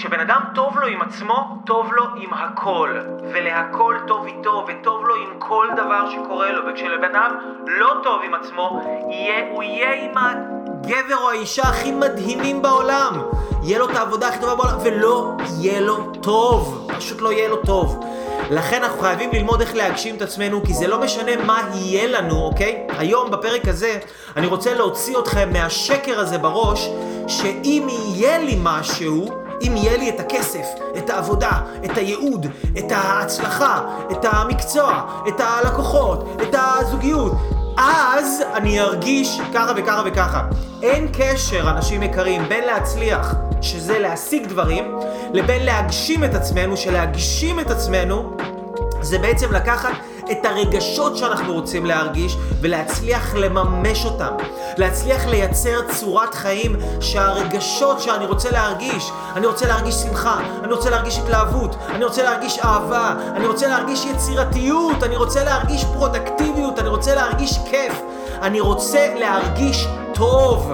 כשבן אדם טוב לו עם עצמו, טוב לו עם הכל. ולהכל טוב איתו, וטוב לו עם כל דבר שקורה לו. וכשלבן אדם לא טוב עם עצמו, יהיה, הוא יהיה עם הגבר או האישה הכי מדהימים בעולם. יהיה לו את העבודה הכי טובה בעולם, ולא יהיה לו טוב. פשוט לא יהיה לו טוב. לכן אנחנו חייבים ללמוד איך להגשים את עצמנו, כי זה לא משנה מה יהיה לנו, אוקיי? היום, בפרק הזה, אני רוצה להוציא אתכם מהשקר הזה בראש, שאם יהיה לי משהו, אם יהיה לי את הכסף, את העבודה, את הייעוד, את ההצלחה, את המקצוע, את הלקוחות, את הזוגיות, אז אני ארגיש ככה וככה וככה. אין קשר, אנשים יקרים, בין להצליח, שזה להשיג דברים, לבין להגשים את עצמנו, שלהגשים את עצמנו זה בעצם לקחת את הרגשות שאנחנו רוצים להרגיש ולהצליח לממש אותם. להצליח לייצר צורת חיים שהרגשות שאני רוצה להרגיש, אני רוצה להרגיש שמחה, אני רוצה להרגיש התלהבות, אני רוצה להרגיש אהבה, אני רוצה להרגיש יצירתיות, אני רוצה להרגיש פרודקטיביות, אני רוצה להרגיש כיף, אני רוצה להרגיש טוב.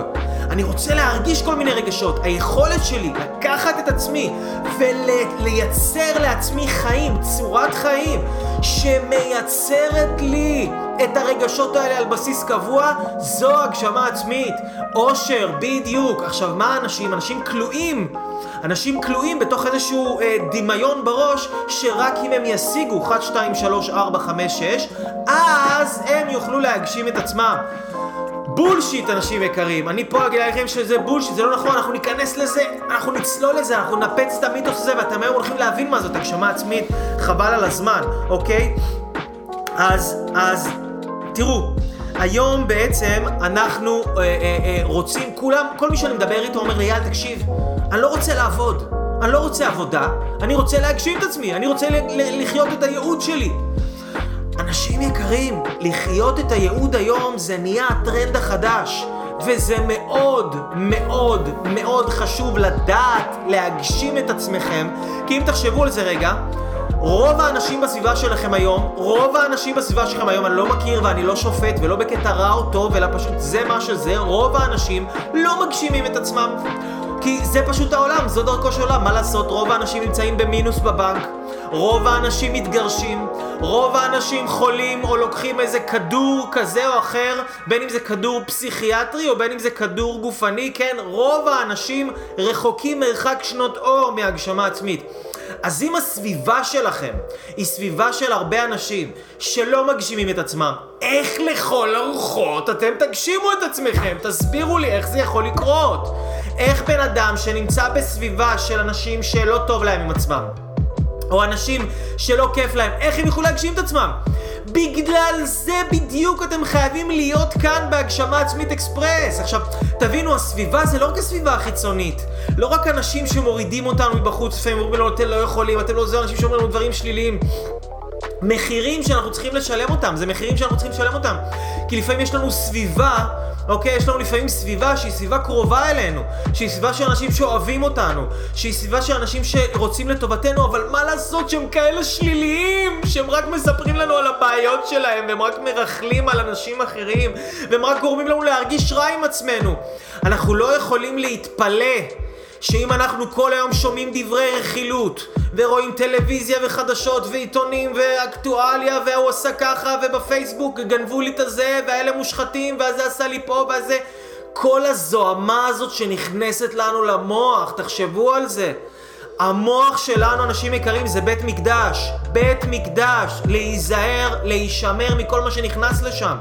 אני רוצה להרגיש כל מיני רגשות. היכולת שלי לקחת את עצמי ולייצר לעצמי חיים, צורת חיים, שמייצרת לי את הרגשות האלה על בסיס קבוע, זו הגשמה עצמית. אושר, בדיוק. עכשיו, מה אנשים? אנשים כלואים. אנשים כלואים בתוך איזשהו אה, דמיון בראש, שרק אם הם ישיגו 1, 2, 3, 4, 5, 6, אז הם יוכלו להגשים את עצמם. בולשיט, אנשים יקרים. אני פה אגיד לכם שזה בולשיט, זה לא נכון, אנחנו ניכנס לזה, אנחנו נצלול לזה, אנחנו נפץ את המיתוס הזה, ואתם היום הולכים להבין מה זאת הגשמה עצמית, חבל על הזמן, אוקיי? אז, אז, תראו, היום בעצם אנחנו אה, אה, אה, רוצים, כולם, כל מי שאני מדבר איתו אומר לי, יאללה, תקשיב, אני לא רוצה לעבוד, אני לא רוצה עבודה, אני רוצה להגשים את עצמי, אני רוצה לחיות את הייעוד שלי. אנשים יקרים, לחיות את הייעוד היום זה נהיה הטרנד החדש. וזה מאוד מאוד מאוד חשוב לדעת להגשים את עצמכם, כי אם תחשבו על זה רגע, רוב האנשים בסביבה שלכם היום, רוב האנשים בסביבה שלכם היום, אני לא מכיר ואני לא שופט ולא בקטע רע או טוב, אלא פשוט זה מה שזה, רוב האנשים לא מגשימים את עצמם. כי זה פשוט העולם, זו דרכו של עולם, מה לעשות, רוב האנשים נמצאים במינוס בבנק. רוב האנשים מתגרשים, רוב האנשים חולים או לוקחים איזה כדור כזה או אחר, בין אם זה כדור פסיכיאטרי או בין אם זה כדור גופני, כן, רוב האנשים רחוקים מרחק שנות אור מהגשמה עצמית. אז אם הסביבה שלכם היא סביבה של הרבה אנשים שלא מגשימים את עצמם, איך לכל הרוחות אתם תגשימו את עצמכם? תסבירו לי איך זה יכול לקרות. איך בן אדם שנמצא בסביבה של אנשים שלא טוב להם עם עצמם, או אנשים שלא כיף להם, איך הם יכולים להגשים את עצמם? בגלל זה בדיוק אתם חייבים להיות כאן בהגשמה עצמית אקספרס. עכשיו, תבינו, הסביבה זה לא רק הסביבה החיצונית. לא רק אנשים שמורידים אותנו מבחוץ, לפעמים אומרים לנו, אתם לא יכולים, אתם לא זה, אנשים שאומרים לנו דברים שליליים. מחירים שאנחנו צריכים לשלם אותם, זה מחירים שאנחנו צריכים לשלם אותם. כי לפעמים יש לנו סביבה אוקיי? יש לנו לפעמים סביבה שהיא סביבה קרובה אלינו, שהיא סביבה של אנשים שאוהבים אותנו, שהיא סביבה של אנשים שרוצים לטובתנו, אבל מה לעשות שהם כאלה שליליים, שהם רק מספרים לנו על הבעיות שלהם, והם רק מרכלים על אנשים אחרים, והם רק גורמים לנו להרגיש רע עם עצמנו. אנחנו לא יכולים להתפלא. שאם אנחנו כל היום שומעים דברי רכילות, ורואים טלוויזיה וחדשות ועיתונים ואקטואליה, והוא עשה ככה, ובפייסבוק גנבו לי את הזה, והאלה מושחתים, והזה עשה לי פה, והזה... כל הזוהמה הזאת שנכנסת לנו למוח, תחשבו על זה. המוח שלנו, אנשים יקרים, זה בית מקדש. בית מקדש. להיזהר, להישמר מכל מה שנכנס לשם.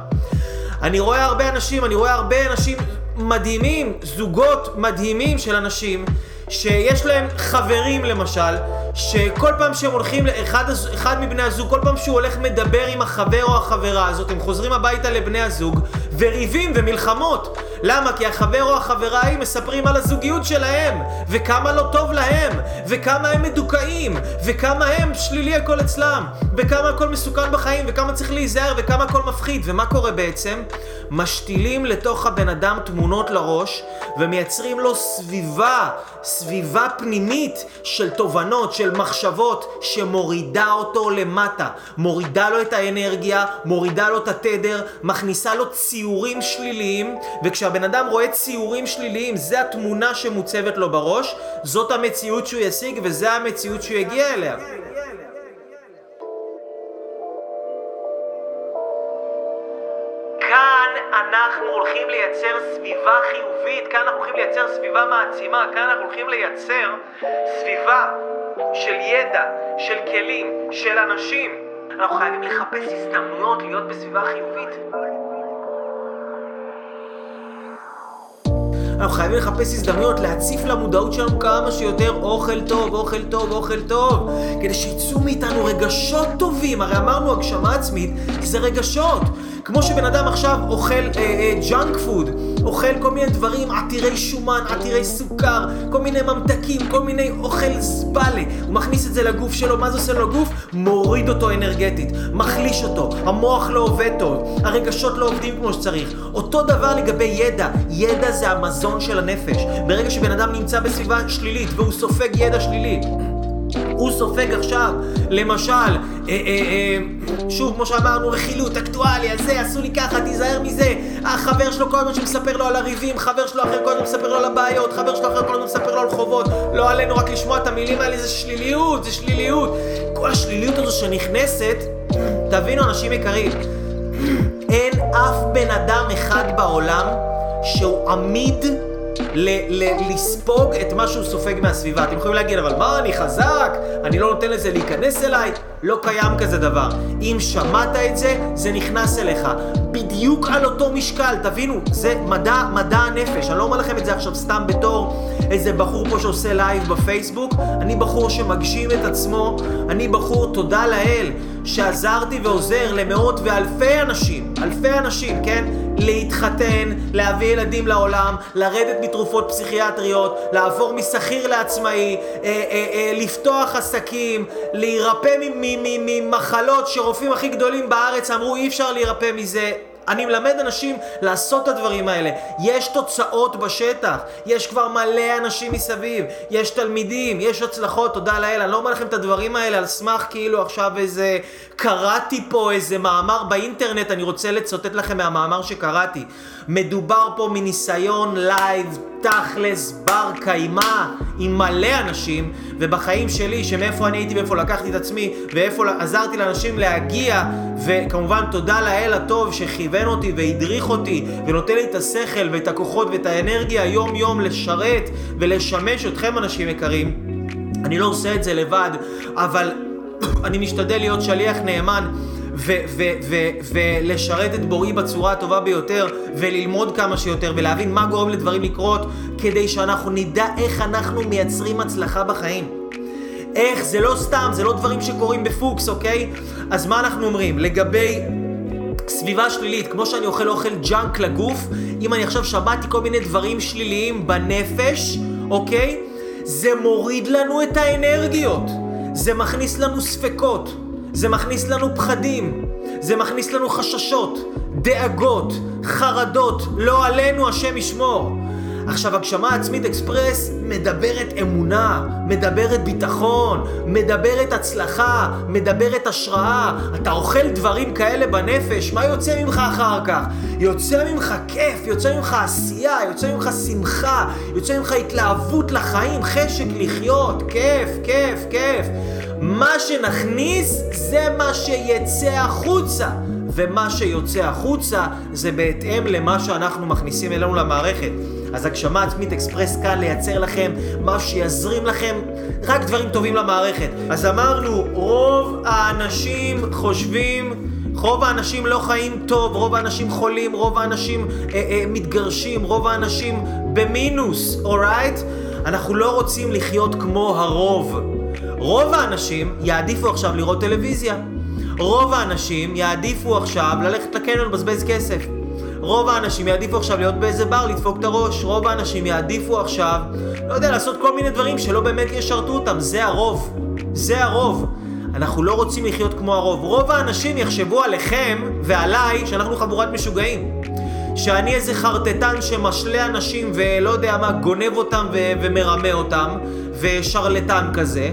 אני רואה הרבה אנשים, אני רואה הרבה אנשים מדהימים, זוגות מדהימים של אנשים שיש להם חברים למשל, שכל פעם שהם הולכים, אחד, אחד מבני הזוג, כל פעם שהוא הולך מדבר עם החבר או החברה הזאת, הם חוזרים הביתה לבני הזוג, וריבים ומלחמות. למה? כי החבר או החברה ההיא מספרים על הזוגיות שלהם, וכמה לא טוב להם, וכמה הם מדוכאים, וכמה הם שלילי הכל אצלם, וכמה הכל מסוכן בחיים, וכמה צריך להיזהר, וכמה הכל מפחיד. ומה קורה בעצם? משתילים לתוך הבן אדם תמונות לראש, ומייצרים לו סביבה, סביבה פנימית של תובנות, של מחשבות, שמורידה אותו למטה. מורידה לו את האנרגיה, מורידה לו את התדר, מכניסה לו ציוד. ציורים שליליים, וכשהבן אדם רואה ציורים שליליים, זה התמונה שמוצבת לו בראש, זאת המציאות שהוא ישיג וזה המציאות שהוא יגיע אליה. אנחנו הולכים לייצר סביבה חיובית, כאן אנחנו הולכים לייצר סביבה מעצימה, כאן אנחנו הולכים לייצר סביבה של ידע, של כלים, של אנשים. אנחנו חייבים לחפש הזדמנויות להיות בסביבה חיובית. אנחנו חייבים לחפש הזדמנויות להציף למודעות שלנו כמה שיותר אוכל טוב, אוכל טוב, אוכל טוב, כדי שיצאו מאיתנו רגשות טובים. הרי אמרנו הגשמה עצמית זה רגשות. כמו שבן אדם עכשיו אוכל junk אה, food, אה, אוכל כל מיני דברים עתירי שומן, עתירי סוכר, כל מיני ממתקים, כל מיני אוכל זבל. הוא מכניס את זה לגוף שלו, מה זה עושה לו לגוף? מוריד אותו אנרגטית, מחליש אותו, המוח לא עובד טוב, הרגשות לא עובדים כמו שצריך. אותו דבר לגבי ידע, ידע זה המזון של הנפש. ברגע שבן אדם נמצא בסביבה שלילית והוא סופג ידע שלילי, הוא סופג עכשיו, למשל, אה, אה, אה, שוב, כמו שאמרנו, רכילות, אקטואליה, זה, עשו לי ככה, תיזהר מזה. החבר שלו כל הזמן שמספר לו על הריבים, חבר שלו אחר כל הזמן מספר לו על הבעיות, חבר שלו אחר כל הזמן מספר לו על חובות. לא עלינו רק לשמוע את המילים האלה, זה שליליות, זה שליליות. כל השליליות הזו שנכנסת, תבינו, אנשים יקרים, אין אף בן אדם אחד בעולם שהוא עמיד ל- ל- לספוג את מה שהוא סופג מהסביבה. אתם יכולים להגיד, אבל מה, אני חזק, אני לא נותן לזה להיכנס אליי, לא קיים כזה דבר. אם שמעת את זה, זה נכנס אליך. בדיוק על אותו משקל, תבינו, זה מדע, מדע הנפש. אני לא אומר לכם את זה עכשיו סתם בתור איזה בחור פה שעושה לייב בפייסבוק. אני בחור שמגשים את עצמו, אני בחור, תודה לאל, שעזרתי ועוזר למאות ואלפי אנשים, אלפי אנשים, כן? להתחתן, להביא ילדים לעולם, לרדת מתרופות פסיכיאטריות, לעבור משכיר לעצמאי, אה, אה, אה, לפתוח עסקים, להירפא ממחלות שרופאים הכי גדולים בארץ אמרו אי אפשר להירפא מזה. אני מלמד אנשים לעשות את הדברים האלה. יש תוצאות בשטח, יש כבר מלא אנשים מסביב, יש תלמידים, יש הצלחות, תודה לאל. אני לא אומר לכם את הדברים האלה על סמך כאילו עכשיו איזה... קראתי פה איזה מאמר באינטרנט, אני רוצה לצטט לכם מהמאמר שקראתי. מדובר פה מניסיון לייב, תכלס, בר קיימא, עם מלא אנשים, ובחיים שלי, שמאיפה אני הייתי ואיפה לקחתי את עצמי, ואיפה עזרתי לאנשים להגיע, וכמובן תודה לאל הטוב שכיוון אותי והדריך אותי, ונותן לי את השכל ואת הכוחות ואת האנרגיה יום יום לשרת ולשמש אתכם אנשים יקרים. אני לא עושה את זה לבד, אבל אני משתדל להיות שליח נאמן. ולשרת את בוראי בצורה הטובה ביותר, וללמוד כמה שיותר, ולהבין מה גורם לדברים לקרות, כדי שאנחנו נדע איך אנחנו מייצרים הצלחה בחיים. איך, זה לא סתם, זה לא דברים שקורים בפוקס, אוקיי? אז מה אנחנו אומרים? לגבי סביבה שלילית, כמו שאני אוכל אוכל ג'אנק לגוף, אם אני עכשיו שמעתי כל מיני דברים שליליים בנפש, אוקיי? זה מוריד לנו את האנרגיות. זה מכניס לנו ספקות. זה מכניס לנו פחדים, זה מכניס לנו חששות, דאגות, חרדות, לא עלינו השם ישמור. עכשיו, הגשמה עצמית אקספרס מדברת אמונה, מדברת ביטחון, מדברת הצלחה, מדברת השראה. אתה אוכל דברים כאלה בנפש, מה יוצא ממך אחר כך? יוצא ממך כיף, יוצא ממך עשייה, יוצא ממך שמחה, יוצא ממך התלהבות לחיים, חשק לחיות, כיף, כיף, כיף. מה שנכניס זה מה שיצא החוצה. ומה שיוצא החוצה זה בהתאם למה שאנחנו מכניסים אלינו למערכת. אז הגשמה עצמית אקספרס כאן לייצר לכם מה שיזרים לכם רק דברים טובים למערכת. אז אמרנו, רוב האנשים חושבים, רוב האנשים לא חיים טוב, רוב האנשים חולים, רוב האנשים אה, אה, מתגרשים, רוב האנשים במינוס, אורייט? אנחנו לא רוצים לחיות כמו הרוב. רוב האנשים יעדיפו עכשיו לראות טלוויזיה. רוב האנשים יעדיפו עכשיו ללכת לקניון לבזבז כסף. רוב האנשים יעדיפו עכשיו להיות באיזה בר, לדפוק את הראש. רוב האנשים יעדיפו עכשיו, לא יודע, לעשות כל מיני דברים שלא באמת ישרתו אותם. זה הרוב. זה הרוב. אנחנו לא רוצים לחיות כמו הרוב. רוב האנשים יחשבו עליכם ועליי שאנחנו חבורת משוגעים. שאני איזה חרטטן שמשלה אנשים ולא יודע מה, גונב אותם ו- ומרמה אותם, ושרלטן כזה,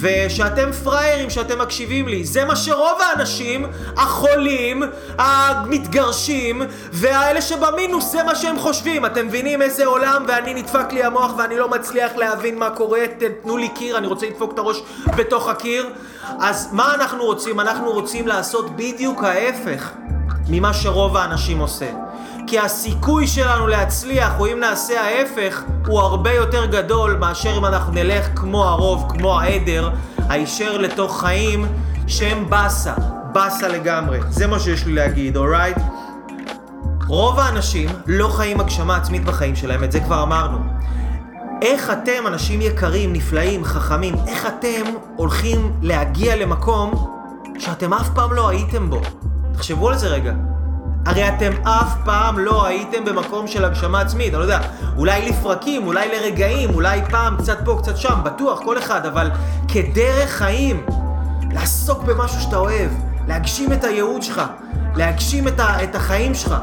ושאתם פראיירים שאתם מקשיבים לי. זה מה שרוב האנשים, החולים, המתגרשים, והאלה שבמינוס, זה מה שהם חושבים. אתם מבינים איזה עולם, ואני נדפק לי המוח ואני לא מצליח להבין מה קורה, תנו לי קיר, אני רוצה לדפוק את הראש בתוך הקיר. אז מה אנחנו רוצים? אנחנו רוצים לעשות בדיוק ההפך ממה שרוב האנשים עושה. כי הסיכוי שלנו להצליח, או אם נעשה ההפך, הוא הרבה יותר גדול מאשר אם אנחנו נלך כמו הרוב, כמו העדר, הישר לתוך חיים שהם באסה, באסה לגמרי. זה מה שיש לי להגיד, אורייט? רוב האנשים לא חיים הגשמה עצמית בחיים שלהם, את זה כבר אמרנו. איך אתם, אנשים יקרים, נפלאים, חכמים, איך אתם הולכים להגיע למקום שאתם אף פעם לא הייתם בו? תחשבו על זה רגע. הרי אתם אף פעם לא הייתם במקום של הגשמה עצמית, אני לא יודע, אולי לפרקים, אולי לרגעים, אולי פעם קצת פה, קצת שם, בטוח, כל אחד, אבל כדרך חיים, לעסוק במשהו שאתה אוהב, להגשים את הייעוד שלך, להגשים את, ה, את החיים שלך,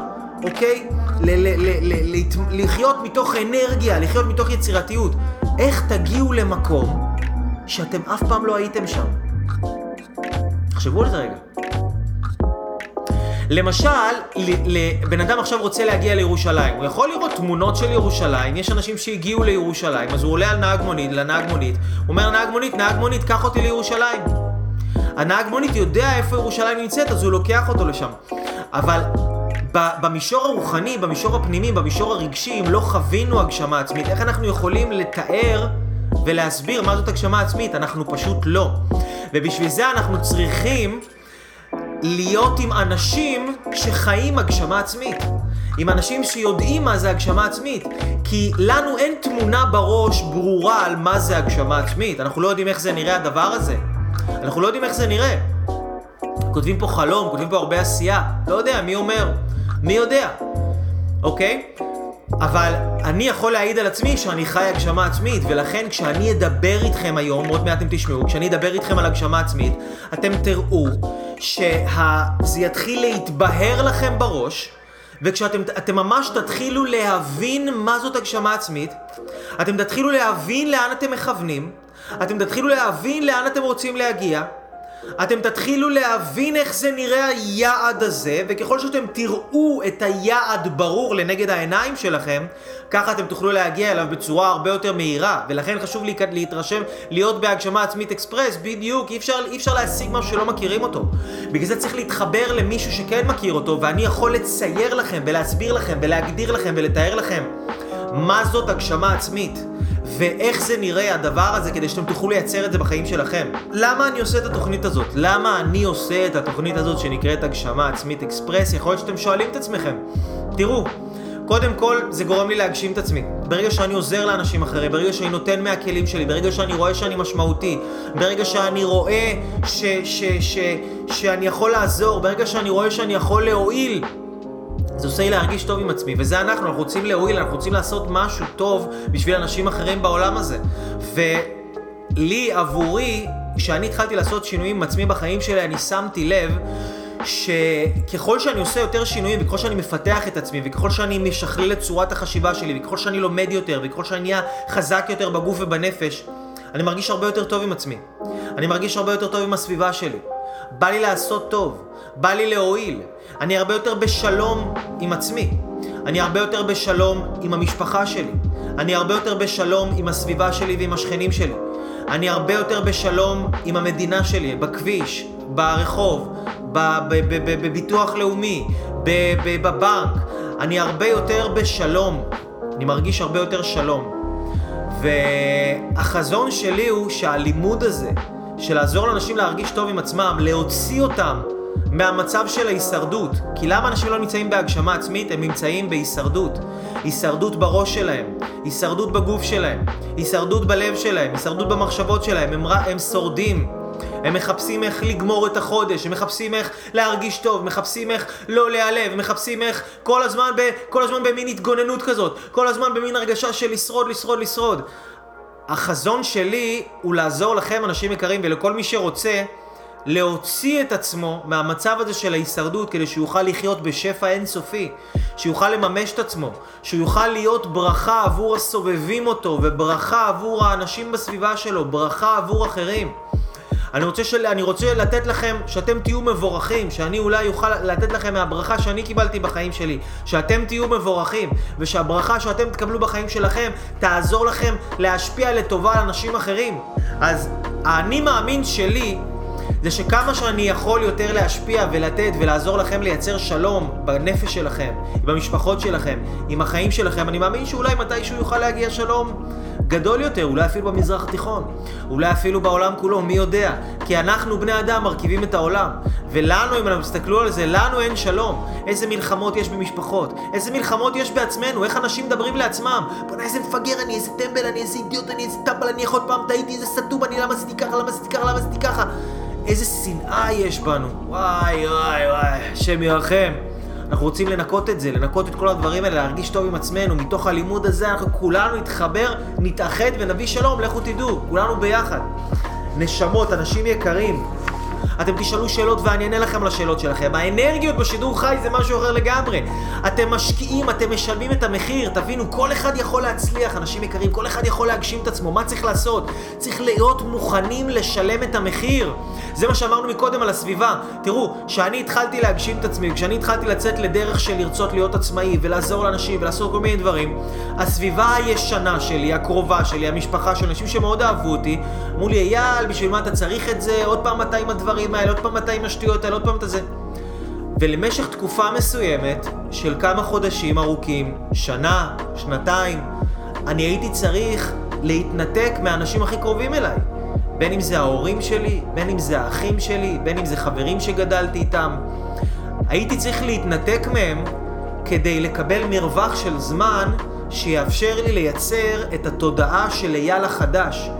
אוקיי? ל- ל- ל- ל- ל- לחיות מתוך אנרגיה, לחיות מתוך יצירתיות. איך תגיעו למקום שאתם אף פעם לא הייתם שם? תחשבו על זה רגע. למשל, בן אדם עכשיו רוצה להגיע לירושלים, הוא יכול לראות תמונות של ירושלים, יש אנשים שהגיעו לירושלים, אז הוא עולה על נהג מונית, לנהג מונית, אומר נהג מונית, נהג מונית, קח אותי לירושלים. הנהג מונית יודע איפה ירושלים נמצאת, אז הוא לוקח אותו לשם. אבל במישור הרוחני, במישור הפנימי, במישור הרגשי, אם לא חווינו הגשמה עצמית, איך אנחנו יכולים לתאר ולהסביר מה זאת הגשמה עצמית? אנחנו פשוט לא. ובשביל זה אנחנו צריכים להיות עם אנשים שחיים הגשמה עצמית. עם אנשים שיודעים מה זה הגשמה עצמית. כי לנו אין תמונה בראש ברורה על מה זה הגשמה עצמית. אנחנו לא יודעים איך זה נראה הדבר הזה. אנחנו לא יודעים איך זה נראה. כותבים פה חלום, כותבים פה הרבה עשייה. לא יודע, מי אומר? מי יודע? אוקיי? אבל אני יכול להעיד על עצמי שאני חי הגשמה עצמית, ולכן כשאני אדבר איתכם היום, עוד מעט אתם תשמעו, כשאני אדבר איתכם על הגשמה עצמית, אתם תראו שזה יתחיל להתבהר לכם בראש, וכשאתם ממש תתחילו להבין מה זאת הגשמה עצמית, אתם תתחילו להבין לאן אתם מכוונים, אתם תתחילו להבין לאן אתם רוצים להגיע, אתם תתחילו להבין איך זה נראה היעד הזה, וככל שאתם תראו את היעד ברור לנגד העיניים שלכם, ככה אתם תוכלו להגיע אליו בצורה הרבה יותר מהירה. ולכן חשוב להתרשם, להיות בהגשמה עצמית אקספרס, בדיוק, אי אפשר, אי אפשר להשיג משהו שלא מכירים אותו. בגלל זה צריך להתחבר למישהו שכן מכיר אותו, ואני יכול לצייר לכם, ולהסביר לכם, ולהגדיר לכם, ולתאר לכם מה זאת הגשמה עצמית. ואיך זה נראה הדבר הזה כדי שאתם תוכלו לייצר את זה בחיים שלכם. למה אני עושה את התוכנית הזאת? למה אני עושה את התוכנית הזאת שנקראת הגשמה עצמית אקספרס? יכול להיות שאתם שואלים את עצמכם. תראו, קודם כל זה גורם לי להגשים את עצמי. ברגע שאני עוזר לאנשים אחרים, ברגע שאני נותן מהכלים שלי, ברגע שאני רואה שאני משמעותי, ברגע שאני רואה ש, ש, ש, ש, שאני יכול לעזור, ברגע שאני רואה שאני יכול להועיל, זה עושה לי להרגיש טוב עם עצמי, וזה אנחנו, אנחנו רוצים להועיל, אנחנו רוצים לעשות משהו טוב בשביל אנשים אחרים בעולם הזה. ולי, עבורי, כשאני התחלתי לעשות שינויים עם עצמי בחיים שלי, אני שמתי לב שככל שאני עושה יותר שינויים, וככל שאני מפתח את עצמי, וככל שאני משכלל את צורת החשיבה שלי, וככל שאני לומד יותר, וככל שאני נהיה חזק יותר בגוף ובנפש, אני מרגיש הרבה יותר טוב עם עצמי. אני מרגיש הרבה יותר טוב עם הסביבה שלי. בא לי לעשות טוב, בא לי להועיל. אני הרבה יותר בשלום עם עצמי. אני הרבה יותר בשלום עם המשפחה שלי. אני הרבה יותר בשלום עם הסביבה שלי ועם השכנים שלי. אני הרבה יותר בשלום עם המדינה שלי, בכביש, ברחוב, בביטוח לאומי, בבנק. אני הרבה יותר בשלום. אני מרגיש הרבה יותר שלום. והחזון שלי הוא שהלימוד הזה, של לעזור לאנשים להרגיש טוב עם עצמם, להוציא אותם מהמצב של ההישרדות. כי למה אנשים לא נמצאים בהגשמה עצמית? הם נמצאים בהישרדות. הישרדות בראש שלהם, הישרדות בגוף שלהם, הישרדות בלב שלהם, הישרדות במחשבות שלהם, הם, הם שורדים. הם מחפשים איך לגמור את החודש, הם מחפשים איך להרגיש טוב, מחפשים איך לא להיעלב, מחפשים איך כל הזמן, ב, כל הזמן במין התגוננות כזאת, כל הזמן במין הרגשה של לשרוד, לשרוד, לשרוד. החזון שלי הוא לעזור לכם, אנשים יקרים, ולכל מי שרוצה, להוציא את עצמו מהמצב הזה של ההישרדות כדי שהוא יוכל לחיות בשפע אינסופי, שיוכל לממש את עצמו, שהוא יוכל להיות ברכה עבור הסובבים אותו וברכה עבור האנשים בסביבה שלו, ברכה עבור אחרים. אני רוצה, של... אני רוצה לתת לכם, שאתם תהיו מבורכים, שאני אולי אוכל לתת לכם מהברכה שאני קיבלתי בחיים שלי, שאתם תהיו מבורכים, ושהברכה שאתם תקבלו בחיים שלכם תעזור לכם להשפיע לטובה על אנשים אחרים. אז האני מאמין שלי זה שכמה שאני יכול יותר להשפיע ולתת ולעזור לכם לייצר שלום בנפש שלכם, במשפחות שלכם, עם החיים שלכם, אני מאמין שאולי מתישהו יוכל להגיע שלום גדול יותר, אולי אפילו במזרח התיכון, אולי אפילו בעולם כולו, מי יודע? כי אנחנו בני אדם מרכיבים את העולם, ולנו, אם אנחנו תסתכלו על זה, לנו אין שלום. איזה מלחמות יש במשפחות, איזה מלחמות יש בעצמנו, איך אנשים מדברים לעצמם. בוא'נה, איזה מפגר אני, איזה טמבל אני, איזה אידיוט אני, איזה טמבל אני, איך עוד פעם טעיתי, איזה סתום אני, למה עשיתי ככה, למה עשיתי ככה, למה עשיתי ככה. איזה שנאה יש בנו. וואי, וואי, וואי, השם ירחם. אנחנו רוצים לנקות את זה, לנקות את כל הדברים האלה, להרגיש טוב עם עצמנו. מתוך הלימוד הזה אנחנו כולנו נתחבר, נתאחד ונביא שלום, לכו תדעו, כולנו ביחד. נשמות, אנשים יקרים, אתם תשאלו שאלות ואני אענה לכם לשאלות שלכם. האנרגיות בשידור חי זה משהו אחר לגמרי. אתם משקיעים, אתם משלמים את המחיר, תבינו, כל אחד יכול להצליח, אנשים יקרים, כל אחד יכול להגשים את עצמו. מה צריך לעשות? צריך להיות מוכנים לשלם את המחיר. זה מה שאמרנו מקודם על הסביבה. תראו, כשאני התחלתי להגשים את עצמי, כשאני התחלתי לצאת לדרך של לרצות להיות עצמאי ולעזור לאנשים ולעשות כל מיני דברים, הסביבה הישנה שלי, הקרובה שלי, המשפחה של אנשים שמאוד אהבו אותי, אמרו לי, אייל, בשביל מה אתה צריך את זה? עוד פעם אתה עם הדברים הדברים האלה, עוד פעם אתה עם השטויות האלה, עוד פעם אתה זה. ולמשך תקופה מסוימת של כמה חודשים ארוכים, שנה, שנתיים, אני הייתי צריך להתנתק מהאנשים הכי קרובים אליי. בין אם זה ההורים שלי, בין אם זה האחים שלי, בין אם זה חברים שגדלתי איתם. הייתי צריך להתנתק מהם כדי לקבל מרווח של זמן שיאפשר לי לייצר את התודעה של אייל החדש.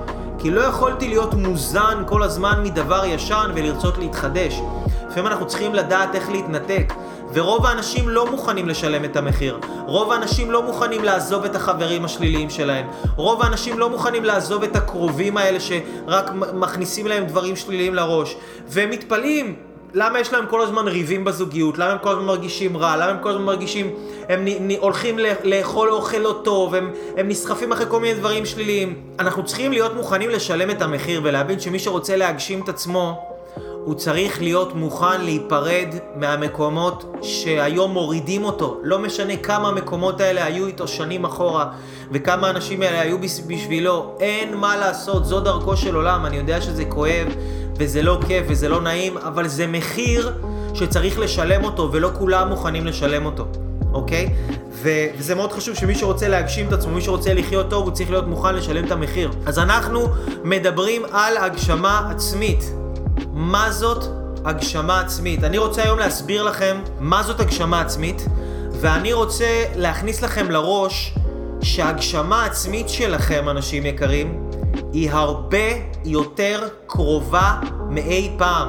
כי לא יכולתי להיות מוזן כל הזמן מדבר ישן ולרצות להתחדש. לפעמים אנחנו צריכים לדעת איך להתנתק. ורוב האנשים לא מוכנים לשלם את המחיר. רוב האנשים לא מוכנים לעזוב את החברים השליליים שלהם. רוב האנשים לא מוכנים לעזוב את הקרובים האלה שרק מכניסים להם דברים שליליים לראש. והם מתפלאים למה יש להם כל הזמן ריבים בזוגיות? למה הם כל הזמן מרגישים רע? למה הם כל הזמן מרגישים... הם נ, נ, הולכים לאכול אוכל לא טוב, הם, הם נסחפים אחרי כל מיני דברים שליליים. אנחנו צריכים להיות מוכנים לשלם את המחיר ולהבין שמי שרוצה להגשים את עצמו, הוא צריך להיות מוכן להיפרד מהמקומות שהיום מורידים אותו. לא משנה כמה המקומות האלה היו איתו שנים אחורה, וכמה האנשים האלה היו בשבילו. אין מה לעשות, זו דרכו של עולם. אני יודע שזה כואב. וזה לא כיף וזה לא נעים, אבל זה מחיר שצריך לשלם אותו, ולא כולם מוכנים לשלם אותו, אוקיי? ו- וזה מאוד חשוב שמי שרוצה להגשים את עצמו, מי שרוצה לחיות טוב, הוא צריך להיות מוכן לשלם את המחיר. אז אנחנו מדברים על הגשמה עצמית. מה זאת הגשמה עצמית? אני רוצה היום להסביר לכם מה זאת הגשמה עצמית, ואני רוצה להכניס לכם לראש שהגשמה עצמית שלכם, אנשים יקרים, היא הרבה יותר קרובה מאי פעם.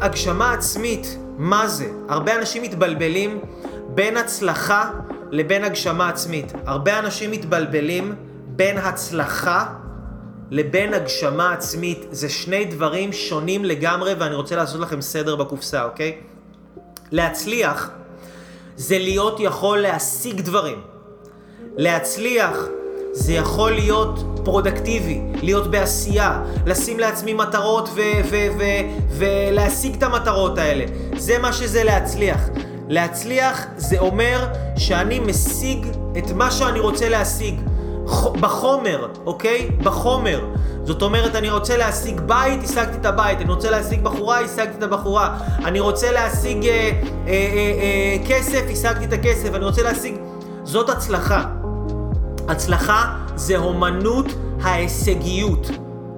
הגשמה עצמית, מה זה? הרבה אנשים מתבלבלים בין הצלחה לבין הגשמה עצמית. הרבה אנשים מתבלבלים בין הצלחה לבין הגשמה עצמית. זה שני דברים שונים לגמרי ואני רוצה לעשות לכם סדר בקופסה, אוקיי? להצליח זה להיות יכול להשיג דברים. להצליח זה יכול להיות פרודקטיבי, להיות בעשייה, לשים לעצמי מטרות ולהשיג את המטרות האלה. זה מה שזה להצליח. להצליח זה אומר שאני משיג את מה שאני רוצה להשיג. בחומר, אוקיי? בחומר. זאת אומרת, אני רוצה להשיג בית, השגתי את הבית. אני רוצה להשיג בחורה, השגתי את הבחורה. אני רוצה להשיג אה, אה, אה, אה, כסף, השגתי את הכסף. אני רוצה להשיג... זאת הצלחה. הצלחה זה אומנות ההישגיות,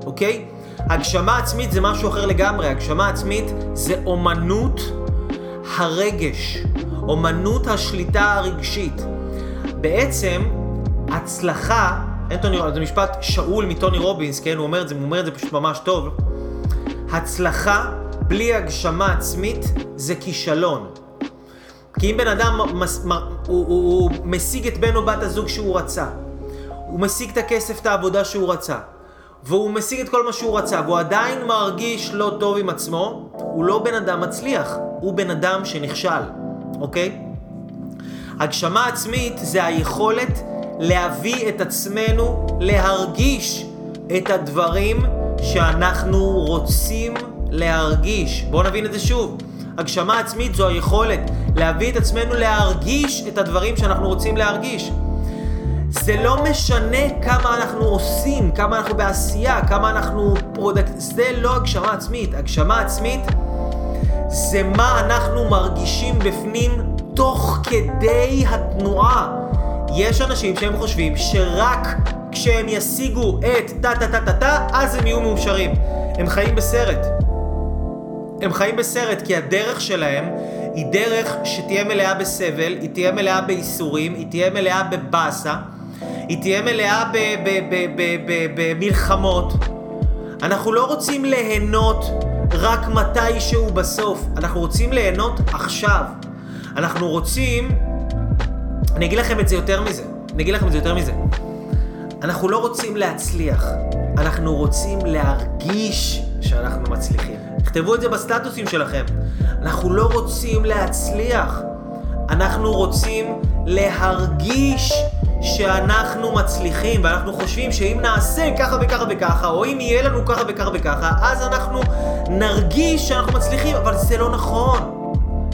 אוקיי? הגשמה עצמית זה משהו אחר לגמרי. הגשמה עצמית זה אומנות הרגש, אומנות השליטה הרגשית. בעצם, הצלחה, אנטוני, זה משפט שאול מטוני רובינס, כן? הוא אומר את זה, הוא אומר את זה פשוט ממש טוב. הצלחה בלי הגשמה עצמית זה כישלון. כי אם בן אדם מס, הוא, הוא, הוא משיג את בן או בת הזוג שהוא רצה, הוא משיג את הכסף, את העבודה שהוא רצה, והוא משיג את כל מה שהוא רצה, והוא עדיין מרגיש לא טוב עם עצמו, הוא לא בן אדם מצליח, הוא בן אדם שנכשל, אוקיי? הגשמה עצמית זה היכולת להביא את עצמנו להרגיש את הדברים שאנחנו רוצים להרגיש. בואו נבין את זה שוב. הגשמה עצמית זו היכולת להביא את עצמנו להרגיש את הדברים שאנחנו רוצים להרגיש. זה לא משנה כמה אנחנו עושים, כמה אנחנו בעשייה, כמה אנחנו פרודקט... זה לא הגשמה עצמית. הגשמה עצמית זה מה אנחנו מרגישים בפנים תוך כדי התנועה. יש אנשים שהם חושבים שרק כשהם ישיגו את טה-טה-טה-טה-טה, אז הם יהיו מאושרים. הם חיים בסרט. הם חיים בסרט כי הדרך שלהם היא דרך שתהיה מלאה בסבל, היא תהיה מלאה בייסורים, היא תהיה מלאה בבאסה, היא תהיה מלאה במלחמות. אנחנו לא רוצים ליהנות רק מתישהו בסוף, אנחנו רוצים ליהנות עכשיו. אנחנו רוצים... אני אגיד לכם את זה יותר מזה. אני אגיד לכם את זה יותר מזה. אנחנו לא רוצים להצליח, אנחנו רוצים להרגיש שאנחנו מצליחים. תכתבו את זה בסטטוסים שלכם. אנחנו לא רוצים להצליח, אנחנו רוצים להרגיש שאנחנו מצליחים, ואנחנו חושבים שאם נעשה ככה וככה וככה, או אם יהיה לנו ככה וככה וככה, אז אנחנו נרגיש שאנחנו מצליחים, אבל זה לא נכון.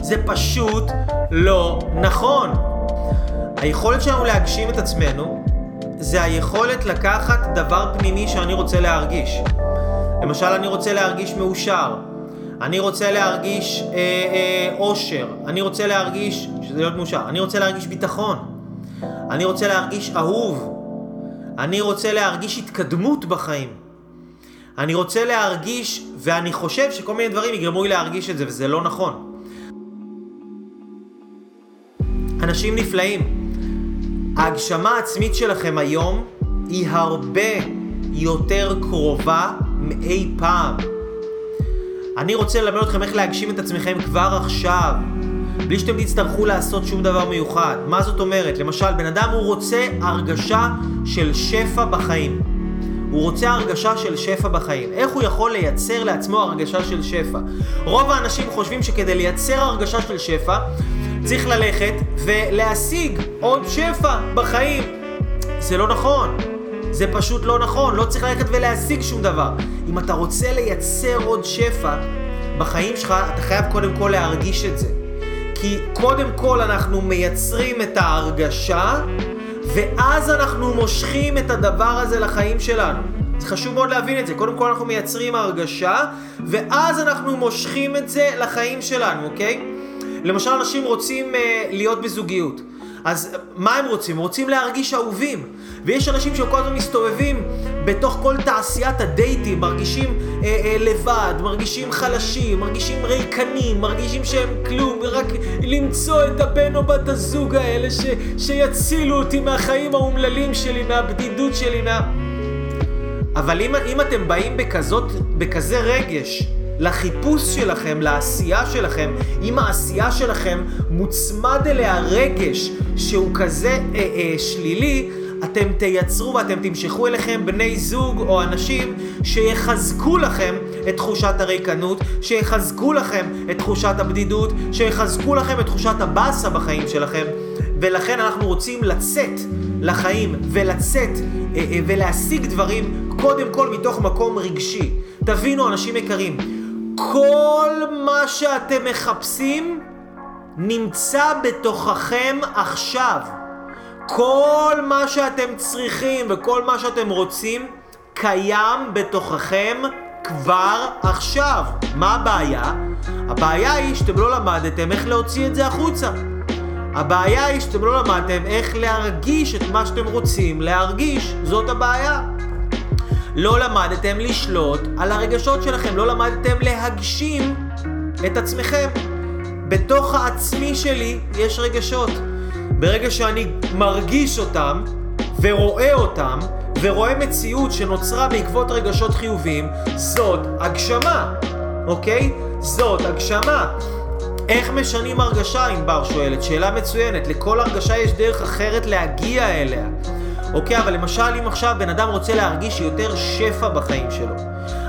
זה פשוט לא נכון. היכולת שלנו להגשים את עצמנו זה היכולת לקחת דבר פנימי שאני רוצה להרגיש. למשל, אני רוצה להרגיש מאושר. אני רוצה להרגיש אה, אה, אושר. אני רוצה להרגיש, שזה להיות מאושר, אני רוצה להרגיש ביטחון. אני רוצה להרגיש אהוב. אני רוצה להרגיש התקדמות בחיים. אני רוצה להרגיש, ואני חושב שכל מיני דברים יגרמו לי להרגיש את זה, וזה לא נכון. אנשים נפלאים. ההגשמה העצמית שלכם היום היא הרבה יותר קרובה מאי פעם. אני רוצה ללמד אתכם איך להגשים את עצמכם כבר עכשיו, בלי שאתם תצטרכו לעשות שום דבר מיוחד. מה זאת אומרת? למשל, בן אדם הוא רוצה הרגשה של שפע בחיים. הוא רוצה הרגשה של שפע בחיים. איך הוא יכול לייצר לעצמו הרגשה של שפע? רוב האנשים חושבים שכדי לייצר הרגשה של שפע, צריך ללכת ולהשיג עוד שפע בחיים. זה לא נכון. זה פשוט לא נכון, לא צריך ללכת ולהשיג שום דבר. אם אתה רוצה לייצר עוד שפע בחיים שלך, אתה חייב קודם כל להרגיש את זה. כי קודם כל אנחנו מייצרים את ההרגשה, ואז אנחנו מושכים את הדבר הזה לחיים שלנו. זה חשוב מאוד להבין את זה. קודם כל אנחנו מייצרים הרגשה, ואז אנחנו מושכים את זה לחיים שלנו, אוקיי? למשל, אנשים רוצים uh, להיות בזוגיות. אז מה הם רוצים? רוצים להרגיש אהובים. ויש אנשים שכל הזמן מסתובבים בתוך כל תעשיית הדייטים, מרגישים אה, אה, לבד, מרגישים חלשים, מרגישים ריקנים, מרגישים שהם כלום, ורק למצוא את הבן או בת הזוג האלה ש, שיצילו אותי מהחיים האומללים שלי, מהבדידות שלי, מה... אבל אם, אם אתם באים בכזאת, בכזה רגש, לחיפוש שלכם, לעשייה שלכם, אם העשייה שלכם מוצמד אליה רגש שהוא כזה אה, אה, שלילי, אתם תייצרו ואתם תמשכו אליכם בני זוג או אנשים שיחזקו לכם את תחושת הריקנות, שיחזקו לכם את תחושת הבדידות, שיחזקו לכם את תחושת הבאסה בחיים שלכם. ולכן אנחנו רוצים לצאת לחיים ולצאת אה, אה, ולהשיג דברים קודם כל מתוך מקום רגשי. תבינו, אנשים יקרים, כל מה שאתם מחפשים נמצא בתוככם עכשיו. כל מה שאתם צריכים וכל מה שאתם רוצים קיים בתוככם כבר עכשיו. מה הבעיה? הבעיה היא שאתם לא למדתם איך להוציא את זה החוצה. הבעיה היא שאתם לא למדתם איך להרגיש את מה שאתם רוצים להרגיש. זאת הבעיה. לא למדתם לשלוט על הרגשות שלכם, לא למדתם להגשים את עצמכם. בתוך העצמי שלי יש רגשות. ברגע שאני מרגיש אותם ורואה אותם ורואה מציאות שנוצרה בעקבות רגשות חיוביים, זאת הגשמה, אוקיי? זאת הגשמה. איך משנים הרגשה, ענבר שואלת? שאלה מצוינת. לכל הרגשה יש דרך אחרת להגיע אליה. אוקיי, אבל למשל אם עכשיו בן אדם רוצה להרגיש יותר שפע בחיים שלו.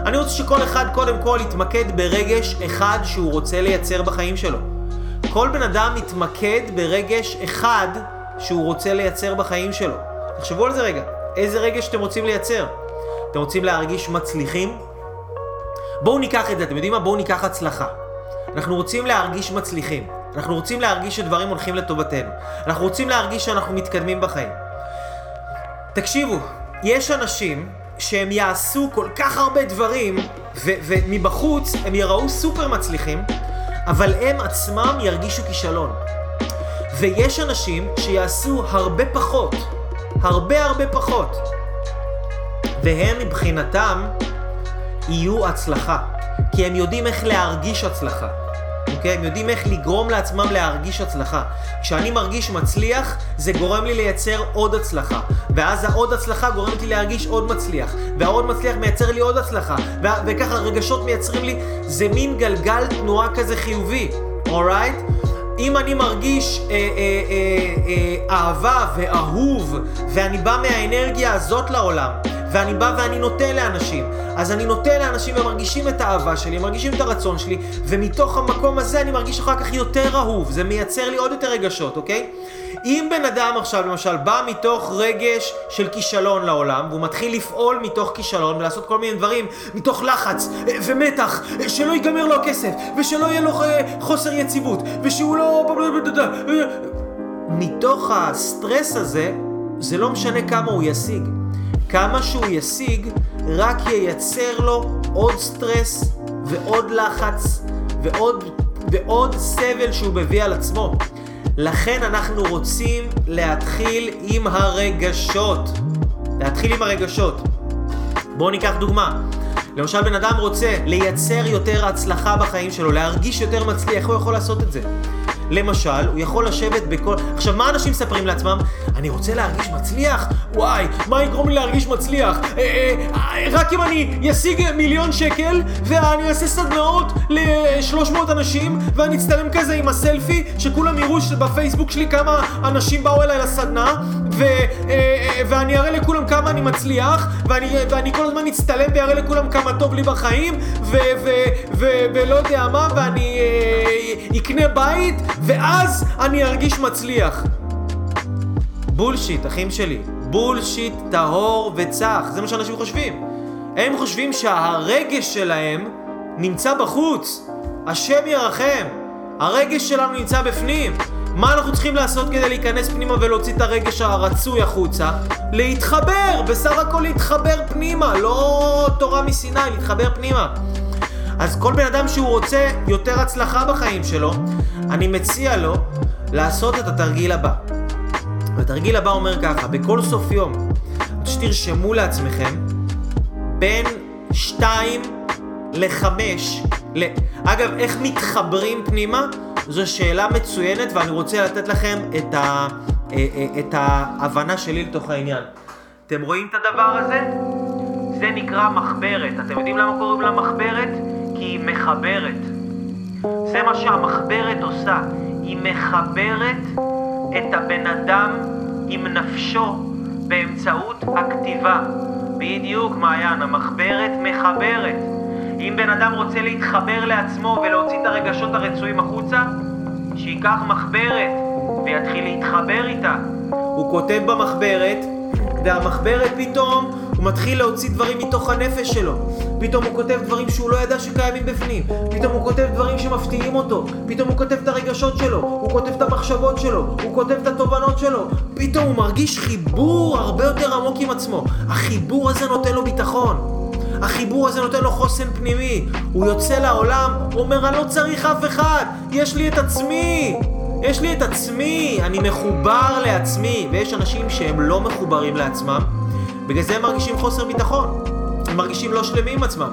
אני רוצה שכל אחד קודם כל יתמקד ברגש אחד שהוא רוצה לייצר בחיים שלו. כל בן אדם יתמקד ברגש אחד שהוא רוצה לייצר בחיים שלו. תחשבו על זה רגע, איזה רגש אתם רוצים לייצר? אתם רוצים להרגיש מצליחים? בואו ניקח את זה, אתם יודעים מה? בואו ניקח הצלחה. אנחנו רוצים להרגיש מצליחים. אנחנו רוצים להרגיש שדברים הולכים לטובתנו. אנחנו רוצים להרגיש שאנחנו מתקדמים בחיים. תקשיבו, יש אנשים שהם יעשו כל כך הרבה דברים, ומבחוץ הם יראו סופר מצליחים, אבל הם עצמם ירגישו כישלון. ויש אנשים שיעשו הרבה פחות, הרבה הרבה פחות, והם מבחינתם יהיו הצלחה, כי הם יודעים איך להרגיש הצלחה. אוקיי? הם יודעים איך לגרום לעצמם להרגיש הצלחה. כשאני מרגיש מצליח, זה גורם לי לייצר עוד הצלחה. ואז העוד הצלחה גורמת לי להרגיש עוד מצליח. והעוד מצליח מייצר לי עוד הצלחה. ו- וככה רגשות מייצרים לי, זה מין גלגל תנועה כזה חיובי, אורייט? אם אני מרגיש אה, אה, אה, אה, אהבה ואהוב, ואני בא מהאנרגיה הזאת לעולם, ואני בא ואני נותן לאנשים. אז אני נותן לאנשים והם מרגישים את האהבה שלי, מרגישים את הרצון שלי, ומתוך המקום הזה אני מרגיש אחר כך יותר אהוב, זה מייצר לי עוד יותר רגשות, אוקיי? אם בן אדם עכשיו למשל בא מתוך רגש של כישלון לעולם, והוא מתחיל לפעול מתוך כישלון ולעשות כל מיני דברים מתוך לחץ אה, ומתח, אה, שלא ייגמר לו הכסף, ושלא יהיה לו אה, חוסר יציבות, ושהוא לא... מתוך הסטרס הזה, זה לא משנה כמה הוא ישיג. כמה שהוא ישיג, רק ייצר לו עוד סטרס ועוד לחץ ועוד, ועוד סבל שהוא מביא על עצמו. לכן אנחנו רוצים להתחיל עם הרגשות. להתחיל עם הרגשות. בואו ניקח דוגמה. למשל בן אדם רוצה לייצר יותר הצלחה בחיים שלו, להרגיש יותר מצליח, איך הוא יכול לעשות את זה? למשל, הוא יכול לשבת בכל... עכשיו, מה אנשים מספרים לעצמם? אני רוצה להרגיש מצליח? וואי, מה יגרום לי להרגיש מצליח? אה, אה, אה, רק אם אני אשיג מיליון שקל, ואני אעשה סדנאות ל-300 אנשים, ואני אצטלם כזה עם הסלפי, שכולם יראו בפייסבוק שלי כמה אנשים באו אליי לסדנה, ו, אה, אה, ואני אראה לכולם כמה אני מצליח, ואני, ואני כל הזמן אצטלם ואראה לכולם כמה טוב לי בחיים, ו, ו, ו, ולא יודע מה, ואני אה, אקנה בית, ואז אני ארגיש מצליח. בולשיט, אחים שלי. בולשיט טהור וצח. זה מה שאנשים חושבים. הם חושבים שהרגש שלהם נמצא בחוץ. השם ירחם. הרגש שלנו נמצא בפנים. מה אנחנו צריכים לעשות כדי להיכנס פנימה ולהוציא את הרגש הרצוי החוצה? להתחבר, בסך הכל להתחבר פנימה, לא תורה מסיני, להתחבר פנימה. אז כל בן אדם שהוא רוצה יותר הצלחה בחיים שלו, אני מציע לו לעשות את התרגיל הבא. התרגיל הבא אומר ככה, בכל סוף יום, שתרשמו לעצמכם בין 2 ל-5, ל... אגב, איך מתחברים פנימה? זו שאלה מצוינת ואני רוצה לתת לכם את, ה... אה, אה, את ההבנה שלי לתוך העניין. אתם רואים את הדבר הזה? זה נקרא מחברת. אתם יודעים למה קוראים לה מחברת? כי היא מחברת. זה מה שהמחברת עושה. היא מחברת את הבן אדם עם נפשו באמצעות הכתיבה. בדיוק, מעיין, המחברת מחברת. אם בן אדם רוצה להתחבר לעצמו ולהוציא את הרגשות הרצויים החוצה, שייקח מחברת ויתחיל להתחבר איתה. הוא כותב במחברת, והמחברת פתאום מתחיל להוציא דברים מתוך הנפש שלו. פתאום הוא כותב דברים שהוא לא ידע שקיימים בפנים. פתאום הוא כותב דברים שמפתיעים אותו. פתאום הוא כותב את הרגשות שלו. הוא כותב את המחשבות שלו. הוא כותב את התובנות שלו. פתאום הוא מרגיש חיבור הרבה יותר עמוק עם עצמו. החיבור הזה נותן לו ביטחון. החיבור הזה נותן לו חוסן פנימי. הוא יוצא לעולם, אומר, אני לא צריך אף אחד, יש לי את עצמי. יש לי את עצמי, אני מחובר לעצמי. ויש אנשים שהם לא מחוברים לעצמם, בגלל זה הם מרגישים חוסר ביטחון. הם מרגישים לא שלמים עם עצמם.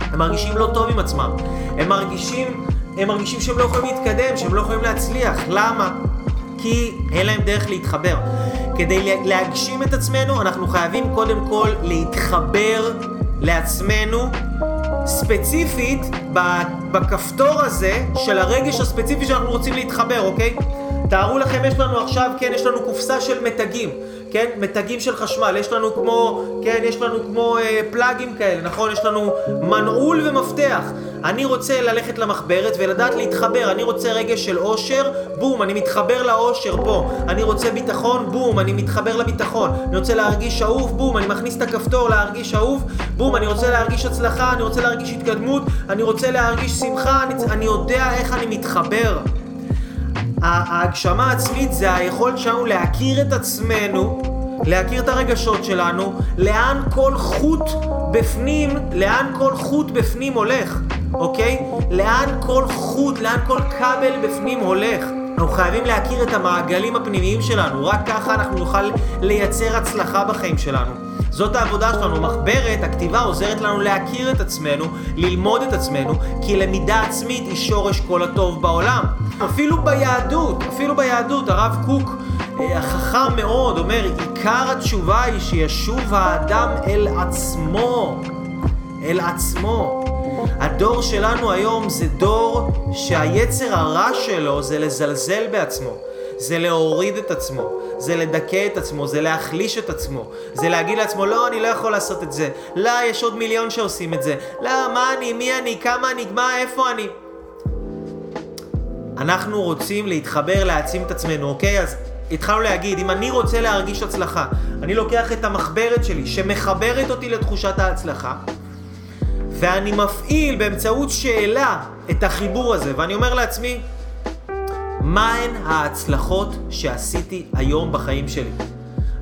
הם מרגישים לא טוב עם עצמם. הם מרגישים, הם מרגישים שהם לא יכולים להתקדם, שהם לא יכולים להצליח. למה? כי אין להם דרך להתחבר. כדי להגשים את עצמנו, אנחנו חייבים קודם כל להתחבר לעצמנו, ספציפית בכפתור הזה של הרגש הספציפי שאנחנו רוצים להתחבר, אוקיי? תארו לכם, יש לנו עכשיו, כן, יש לנו קופסה של מתגים. כן, מתגים של חשמל, יש לנו כמו, כן, יש לנו כמו אה, פלאגים כאלה, נכון? יש לנו מנעול ומפתח. אני רוצה ללכת למחברת ולדעת להתחבר, אני רוצה רגש של אושר, בום, אני מתחבר לאושר פה. אני רוצה ביטחון, בום, אני מתחבר לביטחון. אני רוצה להרגיש אהוב, בום, אני מכניס את הכפתור להרגיש אהוב, בום, אני רוצה להרגיש הצלחה, אני רוצה להרגיש התקדמות, אני רוצה להרגיש שמחה, אני, אני יודע איך אני מתחבר. ההגשמה העצמית זה היכולת שלנו להכיר את עצמנו, להכיר את הרגשות שלנו, לאן כל חוט בפנים, לאן כל חוט בפנים הולך, אוקיי? לאן כל חוט, לאן כל כבל בפנים הולך. אנחנו חייבים להכיר את המעגלים הפנימיים שלנו, רק ככה אנחנו נוכל לייצר הצלחה בחיים שלנו. זאת העבודה שלנו. מחברת, הכתיבה עוזרת לנו להכיר את עצמנו, ללמוד את עצמנו, כי למידה עצמית היא שורש כל הטוב בעולם. אפילו ביהדות, אפילו ביהדות, הרב קוק אה, החכם מאוד אומר, עיקר התשובה היא שישוב האדם אל עצמו, אל עצמו. הדור שלנו היום זה דור שהיצר הרע שלו זה לזלזל בעצמו. זה להוריד את עצמו, זה לדכא את עצמו, זה להחליש את עצמו, זה להגיד לעצמו, לא, אני לא יכול לעשות את זה, לא, יש עוד מיליון שעושים את זה, לא, מה אני, מי אני, כמה אני, מה, איפה אני. אנחנו רוצים להתחבר, להעצים את עצמנו, אוקיי? אז התחלנו להגיד, אם אני רוצה להרגיש הצלחה, אני לוקח את המחברת שלי, שמחברת אותי לתחושת ההצלחה, ואני מפעיל באמצעות שאלה את החיבור הזה, ואני אומר לעצמי, מהן ההצלחות שעשיתי היום בחיים שלי?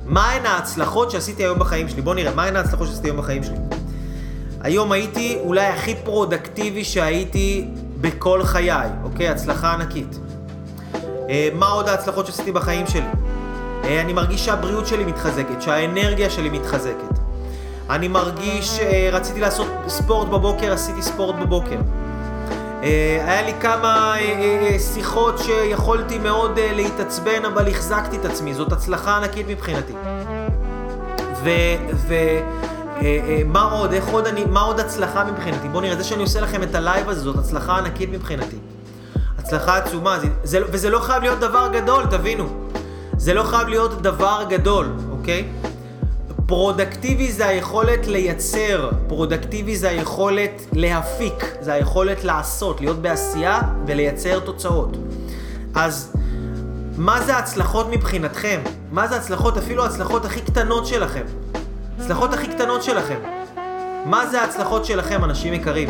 מהן ההצלחות שעשיתי היום בחיים שלי? בואו נראה, מהן ההצלחות שעשיתי היום בחיים שלי? היום הייתי אולי הכי פרודקטיבי שהייתי בכל חיי, אוקיי? הצלחה ענקית. אה, מה עוד ההצלחות שעשיתי בחיים שלי? אה, אני מרגיש שהבריאות שלי מתחזקת, שהאנרגיה שלי מתחזקת. אני מרגיש אה, לעשות ספורט בבוקר, עשיתי ספורט בבוקר. היה לי כמה שיחות שיכולתי מאוד להתעצבן, אבל החזקתי את עצמי, זאת הצלחה ענקית מבחינתי. ו... ו מה עוד, איך עוד אני, מה עוד הצלחה מבחינתי? בואו נראה, זה שאני עושה לכם את הלייב הזה, זאת הצלחה ענקית מבחינתי. הצלחה עצומה, זה, זה, וזה לא חייב להיות דבר גדול, תבינו. זה לא חייב להיות דבר גדול, אוקיי? פרודקטיבי זה היכולת לייצר, פרודקטיבי זה היכולת להפיק, זה היכולת לעשות, להיות בעשייה ולייצר תוצאות. אז מה זה הצלחות מבחינתכם? מה זה הצלחות, אפילו ההצלחות הכי קטנות שלכם? הצלחות הכי קטנות שלכם. מה זה ההצלחות שלכם, אנשים יקרים?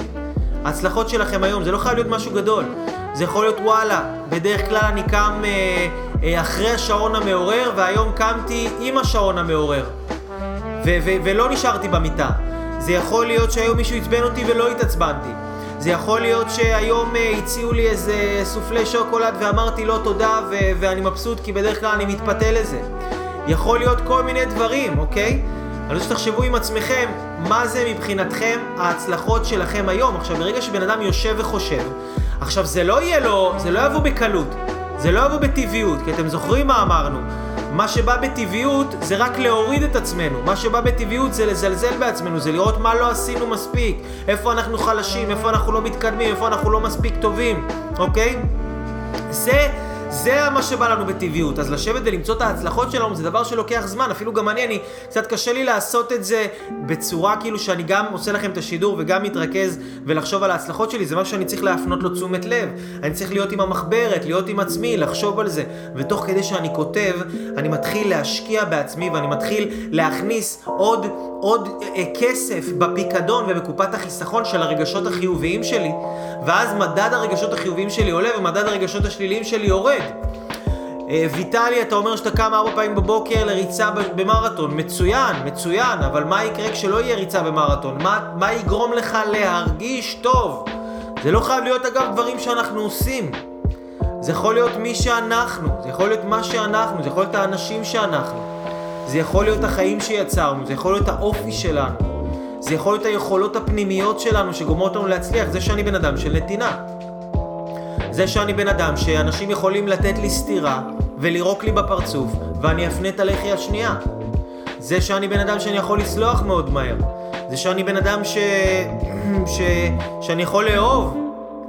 ההצלחות שלכם היום, זה לא חייב להיות משהו גדול. זה יכול להיות וואלה, בדרך כלל אני קם אה, אה, אחרי השעון המעורר, והיום קמתי עם השעון המעורר. ו- ו- ולא נשארתי במיטה. זה יכול להיות שהיום מישהו עצבן אותי ולא התעצבנתי. זה יכול להיות שהיום אה, הציעו לי איזה סופלי שוקולד ואמרתי לא תודה ו- ואני מבסוט כי בדרך כלל אני מתפתה לזה. יכול להיות כל מיני דברים, אוקיי? אני רוצה שתחשבו עם עצמכם, מה זה מבחינתכם ההצלחות שלכם היום. עכשיו, ברגע שבן אדם יושב וחושב, עכשיו זה לא יהיה לו, זה לא יבוא בקלות, זה לא יבוא בטבעיות, כי אתם זוכרים מה אמרנו. מה שבא בטבעיות זה רק להוריד את עצמנו, מה שבא בטבעיות זה לזלזל בעצמנו, זה לראות מה לא עשינו מספיק, איפה אנחנו חלשים, איפה אנחנו לא מתקדמים, איפה אנחנו לא מספיק טובים, אוקיי? זה זה מה שבא לנו בטבעיות. אז לשבת ולמצוא את ההצלחות שלנו זה דבר שלוקח זמן. אפילו גם אני, אני, קצת קשה לי לעשות את זה בצורה כאילו שאני גם עושה לכם את השידור וגם מתרכז ולחשוב על ההצלחות שלי. זה משהו שאני צריך להפנות לו תשומת לב. אני צריך להיות עם המחברת, להיות עם עצמי, לחשוב על זה. ותוך כדי שאני כותב, אני מתחיל להשקיע בעצמי ואני מתחיל להכניס עוד, עוד אה, כסף בפיקדון ובקופת החיסכון של הרגשות החיוביים שלי. ואז מדד הרגשות החיוביים שלי עולה ומדד הרגשות השליליים שלי יורד. אה, ויטלי, אתה אומר שאתה קם ארבע פעמים בבוקר לריצה במרתון. מצוין, מצוין, אבל מה יקרה כשלא יהיה ריצה במרתון? מה, מה יגרום לך להרגיש טוב? זה לא חייב להיות אגב דברים שאנחנו עושים. זה יכול להיות מי שאנחנו, זה יכול להיות מה שאנחנו, זה יכול להיות האנשים שאנחנו. זה יכול להיות החיים שיצרנו, זה יכול להיות האופי שלנו. זה יכול להיות היכולות הפנימיות שלנו שגורמות לנו להצליח. זה שאני בן אדם של נתינה. זה שאני בן אדם שאנשים יכולים לתת לי סטירה ולירוק לי בפרצוף ואני אפנה את הלחי השנייה. זה שאני בן אדם שאני יכול לסלוח מאוד מהר. זה שאני בן אדם ש... ש... שאני יכול לאהוב.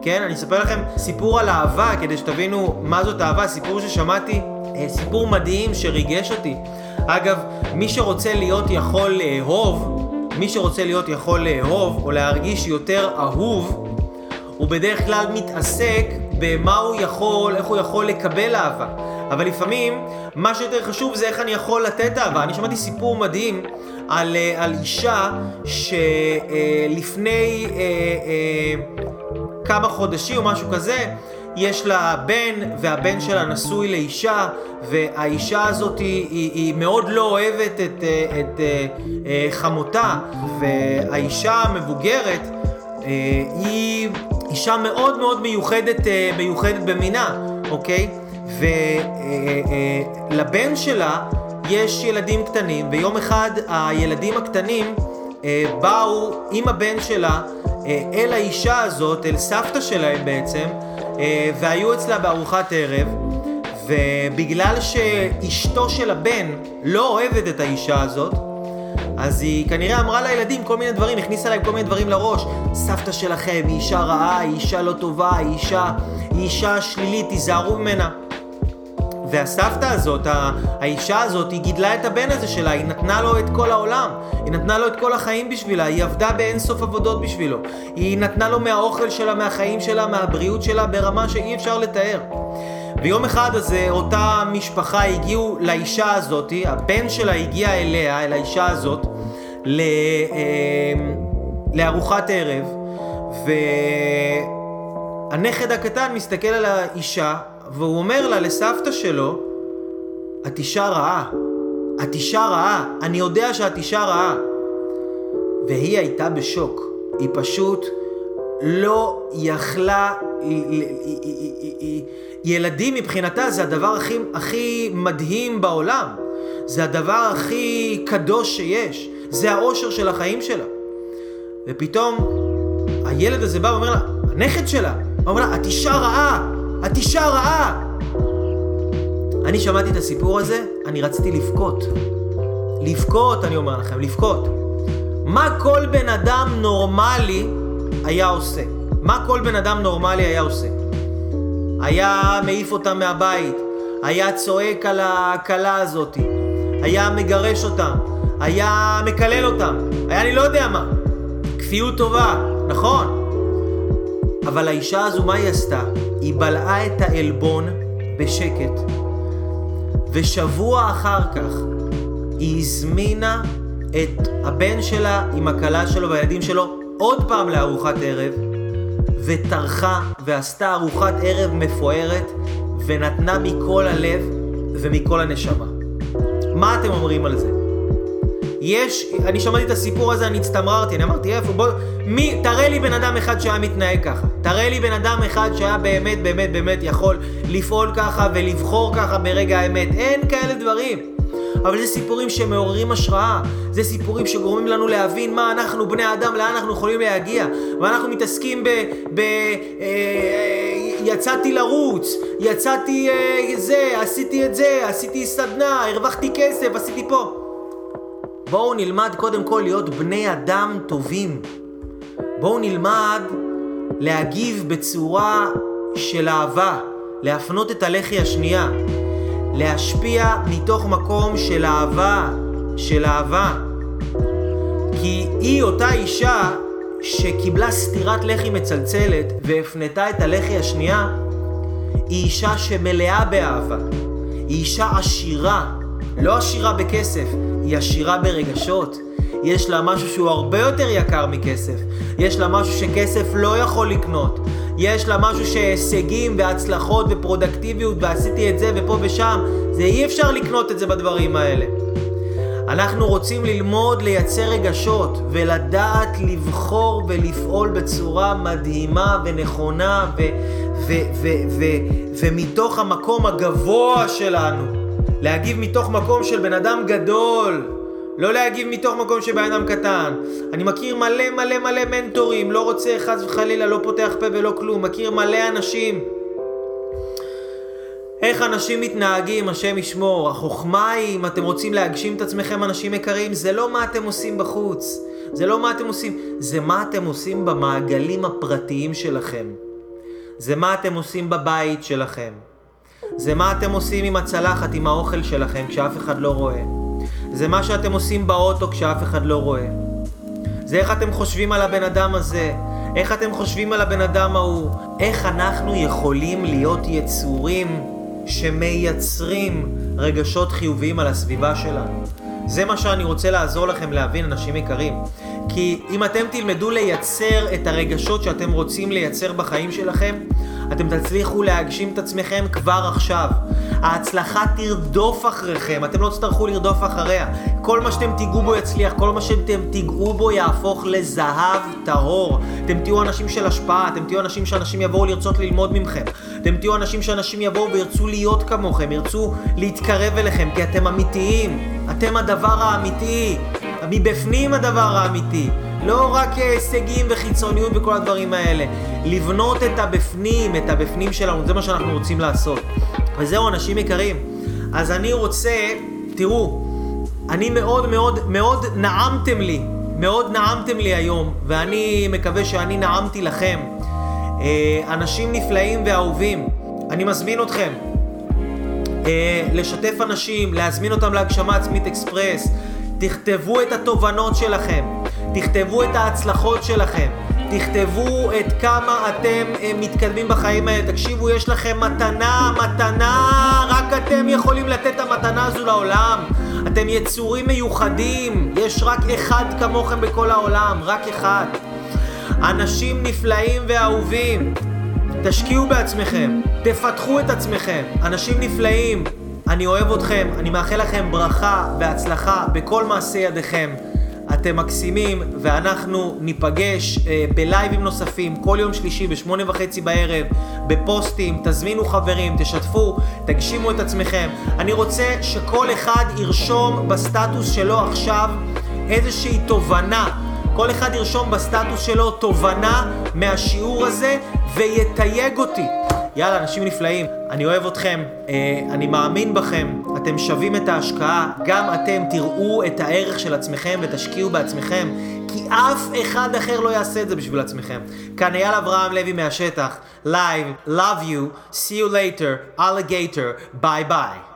כן, אני אספר לכם סיפור על אהבה כדי שתבינו מה זאת אהבה, סיפור ששמעתי, אה, סיפור מדהים שריגש אותי. אגב, מי שרוצה להיות יכול לאהוב, מי שרוצה להיות יכול לאהוב או להרגיש יותר אהוב, הוא בדרך כלל מתעסק במה הוא יכול, איך הוא יכול לקבל אהבה. אבל לפעמים, מה שיותר חשוב זה איך אני יכול לתת אהבה. אני שמעתי סיפור מדהים על, אה, על אישה שלפני אה, אה, כמה חודשים או משהו כזה, יש לה בן, והבן שלה נשוי לאישה, והאישה הזאת היא, היא, היא מאוד לא אוהבת את, את, את חמותה, והאישה המבוגרת היא אישה מאוד מאוד מיוחדת, מיוחדת במינה, אוקיי? ולבן שלה יש ילדים קטנים, ויום אחד הילדים הקטנים אה, באו עם הבן שלה אה, אל האישה הזאת, אל סבתא שלהם בעצם, אה, והיו אצלה בארוחת ערב, ובגלל שאשתו של הבן לא אוהבת את האישה הזאת, אז היא כנראה אמרה לילדים כל מיני דברים, הכניסה להם כל מיני דברים לראש. סבתא שלכם היא אישה רעה, היא אישה לא טובה, היא אישה, היא אישה שלילית, תיזהרו ממנה. והסבתא הזאת, האישה הזאת, היא גידלה את הבן הזה שלה, היא נתנה לו את כל העולם, היא נתנה לו את כל החיים בשבילה, היא עבדה באינסוף עבודות בשבילו, היא נתנה לו מהאוכל שלה, מהחיים שלה, מהבריאות שלה, ברמה שאי אפשר לתאר. ויום אחד הזה, אותה משפחה הגיעו לאישה הזאת, הבן שלה הגיע אליה, אל האישה הזאת, ל... אה, לארוחת ערב, והנכד הקטן מסתכל על האישה והוא אומר לה, לסבתא שלו, את אישה רעה. את אישה רעה. אני יודע שאת אישה רעה. והיא הייתה בשוק. היא פשוט לא יכלה... ילדים מבחינתה זה הדבר הכי, הכי מדהים בעולם. זה הדבר הכי קדוש שיש. זה האושר של החיים שלה. ופתאום הילד הזה בא ואומר לה, הנכד שלה, אומר לה, את אישה רעה, את אישה רעה! אני שמעתי את הסיפור הזה, אני רציתי לבכות. לבכות, אני אומר לכם, לבכות. מה כל בן אדם נורמלי היה עושה? מה כל בן אדם נורמלי היה עושה? היה מעיף אותה מהבית, היה צועק על הכלה הזאת, היה מגרש אותם, היה מקלל אותם, היה אני לא יודע מה. כפיות טובה, נכון. אבל האישה הזו, מה היא עשתה? היא בלעה את העלבון בשקט, ושבוע אחר כך היא הזמינה את הבן שלה עם הכלה שלו והילדים שלו עוד פעם לארוחת ערב, וטרחה ועשתה ארוחת ערב מפוארת, ונתנה מכל הלב ומכל הנשמה. מה אתם אומרים על זה? יש, אני שמעתי את הסיפור הזה, אני הצטמררתי, אני אמרתי, איפה, בוא, מי, תראה לי בן אדם אחד שהיה מתנהג ככה. תראה לי בן אדם אחד שהיה באמת, באמת, באמת יכול לפעול ככה ולבחור ככה ברגע האמת. אין כאלה דברים. אבל זה סיפורים שמעוררים השראה, זה סיפורים שגורמים לנו להבין מה אנחנו בני אדם, לאן אנחנו יכולים להגיע. ואנחנו מתעסקים ב... ב אה, יצאתי לרוץ, יצאתי אה, זה, עשיתי את זה, עשיתי סדנה, הרווחתי כסף, עשיתי פה. בואו נלמד קודם כל להיות בני אדם טובים. בואו נלמד להגיב בצורה של אהבה, להפנות את הלחי השנייה, להשפיע מתוך מקום של אהבה, של אהבה. כי היא אותה אישה שקיבלה סטירת לחי מצלצלת והפנתה את הלחי השנייה, היא אישה שמלאה באהבה. היא אישה עשירה, לא עשירה בכסף, היא עשירה ברגשות. יש לה משהו שהוא הרבה יותר יקר מכסף. יש לה משהו שכסף לא יכול לקנות. יש לה משהו שהישגים והצלחות ופרודקטיביות ועשיתי את זה ופה ושם, זה אי אפשר לקנות את זה בדברים האלה. אנחנו רוצים ללמוד לייצר רגשות ולדעת לבחור ולפעול בצורה מדהימה ונכונה ו- ו- ו- ו- ומתוך המקום הגבוה שלנו. להגיב מתוך מקום של בן אדם גדול, לא להגיב מתוך מקום של בן אדם קטן. אני מכיר מלא מלא מלא מנטורים, לא רוצה חס וחלילה, לא פותח פה ולא כלום, מכיר מלא אנשים. איך אנשים מתנהגים, השם ישמור. החוכמה היא, אם אתם רוצים להגשים את עצמכם, אנשים יקרים, זה לא מה אתם עושים בחוץ. זה לא מה אתם עושים, זה מה אתם עושים במעגלים הפרטיים שלכם. זה מה אתם עושים בבית שלכם. זה מה אתם עושים עם הצלחת, עם האוכל שלכם, כשאף אחד לא רואה. זה מה שאתם עושים באוטו כשאף אחד לא רואה. זה איך אתם חושבים על הבן אדם הזה, איך אתם חושבים על הבן אדם ההוא, איך אנחנו יכולים להיות יצורים שמייצרים רגשות חיוביים על הסביבה שלנו. זה מה שאני רוצה לעזור לכם להבין, אנשים יקרים. כי אם אתם תלמדו לייצר את הרגשות שאתם רוצים לייצר בחיים שלכם, אתם תצליחו להגשים את עצמכם כבר עכשיו. ההצלחה תרדוף אחריכם, אתם לא תצטרכו לרדוף אחריה. כל מה שאתם תיגעו בו יצליח, כל מה שאתם תיגעו בו יהפוך לזהב טהור. אתם תהיו אנשים של השפעה, אתם תהיו אנשים שאנשים יבואו לרצות ללמוד ממכם. אתם תהיו אנשים שאנשים יבואו וירצו להיות כמוכם, ירצו להתקרב אליכם, כי אתם אמיתיים. אתם הדבר האמיתי. מבפנים הדבר האמיתי. לא רק הישגים וחיצוניות וכל הדברים האלה. לבנות את הבפנים, את הבפנים שלנו, זה מה שאנחנו רוצים לעשות. וזהו, אנשים יקרים. אז אני רוצה, תראו, אני מאוד מאוד מאוד נעמתם לי, מאוד נעמתם לי היום, ואני מקווה שאני נעמתי לכם. אה, אנשים נפלאים ואהובים, אני מזמין אתכם אה, לשתף אנשים, להזמין אותם להגשמה עצמית אקספרס. תכתבו את התובנות שלכם, תכתבו את ההצלחות שלכם, תכתבו את כמה אתם אה, מתקדמים בחיים האלה. תקשיבו, יש לכם מתנה, מתנה, רק אתם יכולים לתת את המתנה הזו לעולם. אתם יצורים מיוחדים, יש רק אחד כמוכם בכל העולם, רק אחד. אנשים נפלאים ואהובים, תשקיעו בעצמכם, תפתחו את עצמכם, אנשים נפלאים. אני אוהב אתכם, אני מאחל לכם ברכה והצלחה בכל מעשי ידיכם. אתם מקסימים, ואנחנו ניפגש אה, בלייבים נוספים כל יום שלישי בשמונה וחצי בערב, בפוסטים, תזמינו חברים, תשתפו, תגשימו את עצמכם. אני רוצה שכל אחד ירשום בסטטוס שלו עכשיו איזושהי תובנה. כל אחד ירשום בסטטוס שלו תובנה מהשיעור הזה ויתייג אותי. יאללה, אנשים נפלאים, אני אוהב אתכם, אה, אני מאמין בכם, אתם שווים את ההשקעה, גם אתם תראו את הערך של עצמכם ותשקיעו בעצמכם, כי אף אחד אחר לא יעשה את זה בשביל עצמכם. כאן אייל אברהם לוי מהשטח, Live, love you, see you later, alligator, bye bye.